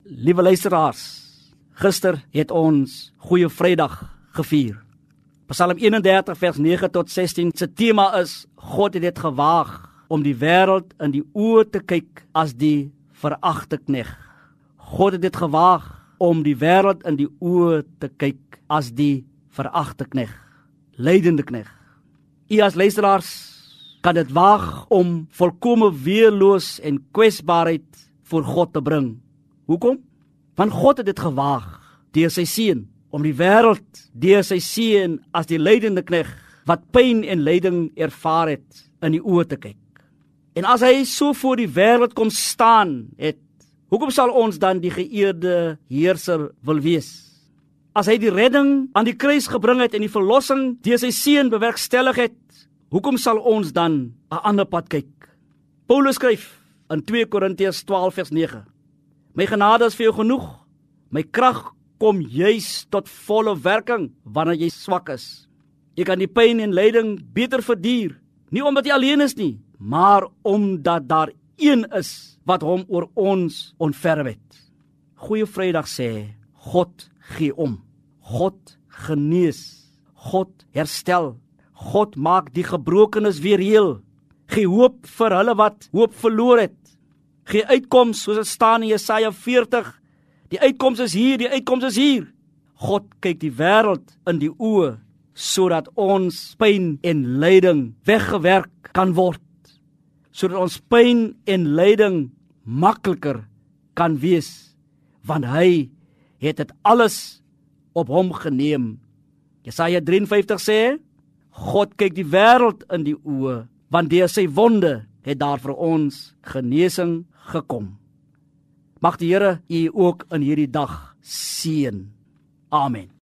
Liewe luisteraars, gister het ons Goeie Vrydag gevier. Psalm 31 vers 9 tot 16 se tema is God het dit gewaag om die wêreld in die oë te kyk as die veragte knegg. God het dit gewaag om die wêreld in die oë te kyk as die veragte knegg, lydende knegg. U as luisteraars kan dit waag om volkomme weerloos en kwesbaarheid voor God te bring Hoekom? Want God het dit gewaag deur sy seun om die wêreld deur sy seun as die lydende knegg wat pyn en lyding ervaar het in die oë te kyk. En as hy so voor die wêreld kom staan het, hoekom sal ons dan die geëerde heerser wil wees? As hy die redding aan die kruis gebring het en die verlossing deur sy seun bewerkstellig het, hoekom sal ons dan 'n ander pad kyk? Paulus skryf in 2 Korintiërs 12 vers 9 My genade is vir jou genoeg. My krag kom juis tot volle werking wanneer jy swak is. Jy kan die pyn en lyding beter verduur, nie omdat jy alleen is nie, maar omdat daar een is wat hom oor ons ontferm het. Goeie Vrydag sê God gee om. God genees. God herstel. God maak die gebrokenes weer heel. Gee hoop vir hulle wat hoop verloor het gee uitkoms soos dit staan in Jesaja 40. Die uitkoms is hier, die uitkoms is hier. God kyk die wêreld in die oë sodat ons pyn en lyding weggewerk kan word. Sodat ons pyn en lyding makliker kan wees want hy het dit alles op hom geneem. Jesaja 53 sê God kyk die wêreld in die oë want deur sy wonde het daar vir ons genesing gekom. Mag die Here u ook in hierdie dag seën. Amen.